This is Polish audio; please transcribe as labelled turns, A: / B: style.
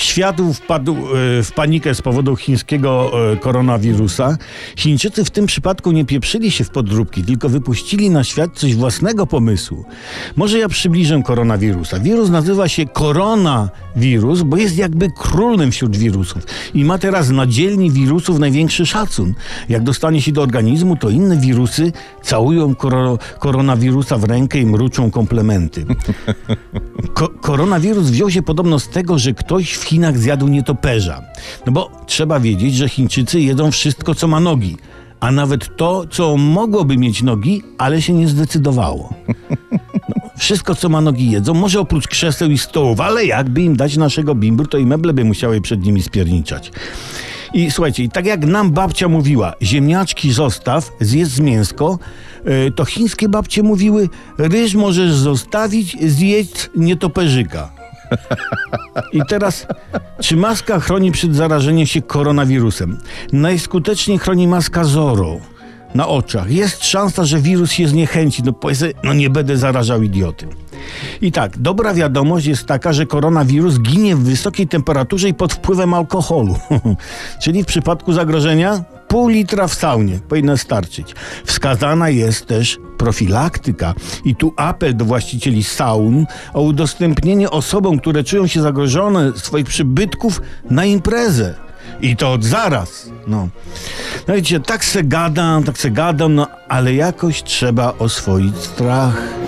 A: Świat wpadł e, w panikę z powodu chińskiego e, koronawirusa. Chińczycy w tym przypadku nie pieprzyli się w podróbki, tylko wypuścili na świat coś własnego pomysłu. Może ja przybliżę koronawirusa. Wirus nazywa się koronawirus, bo jest jakby królem wśród wirusów i ma teraz na dzielni wirusów największy szacun. Jak dostanie się do organizmu, to inne wirusy całują koro koronawirusa w rękę i mruczą komplementy. Ko koronawirus wziął się podobno z tego, że ktoś w Chinach zjadł nietoperza. No bo trzeba wiedzieć, że Chińczycy jedzą wszystko, co ma nogi, a nawet to, co mogłoby mieć nogi, ale się nie zdecydowało. No, wszystko, co ma nogi jedzą, może oprócz krzeseł i stołów, ale jakby im dać naszego bimbru, to i meble by musiały przed nimi spierniczać. I słuchajcie, tak jak nam babcia mówiła, ziemniaczki zostaw, zjedz mięsko, e, to chińskie babcie mówiły, ryż możesz zostawić, zjedz nietoperzyka. I teraz, czy maska chroni przed zarażeniem się koronawirusem? Najskuteczniej chroni maska Zoro na oczach. Jest szansa, że wirus się zniechęci. No powiedz, no nie będę zarażał idioty. I tak, dobra wiadomość jest taka, że koronawirus ginie w wysokiej temperaturze i pod wpływem alkoholu. Czyli w przypadku zagrożenia pół litra w saunie powinno starczyć. Wskazana jest też profilaktyka i tu apel do właścicieli saun o udostępnienie osobom, które czują się zagrożone swoich przybytków na imprezę. I to od zaraz. No. No wiecie, tak se gadam, tak se gadam, no ale jakoś trzeba oswoić strach.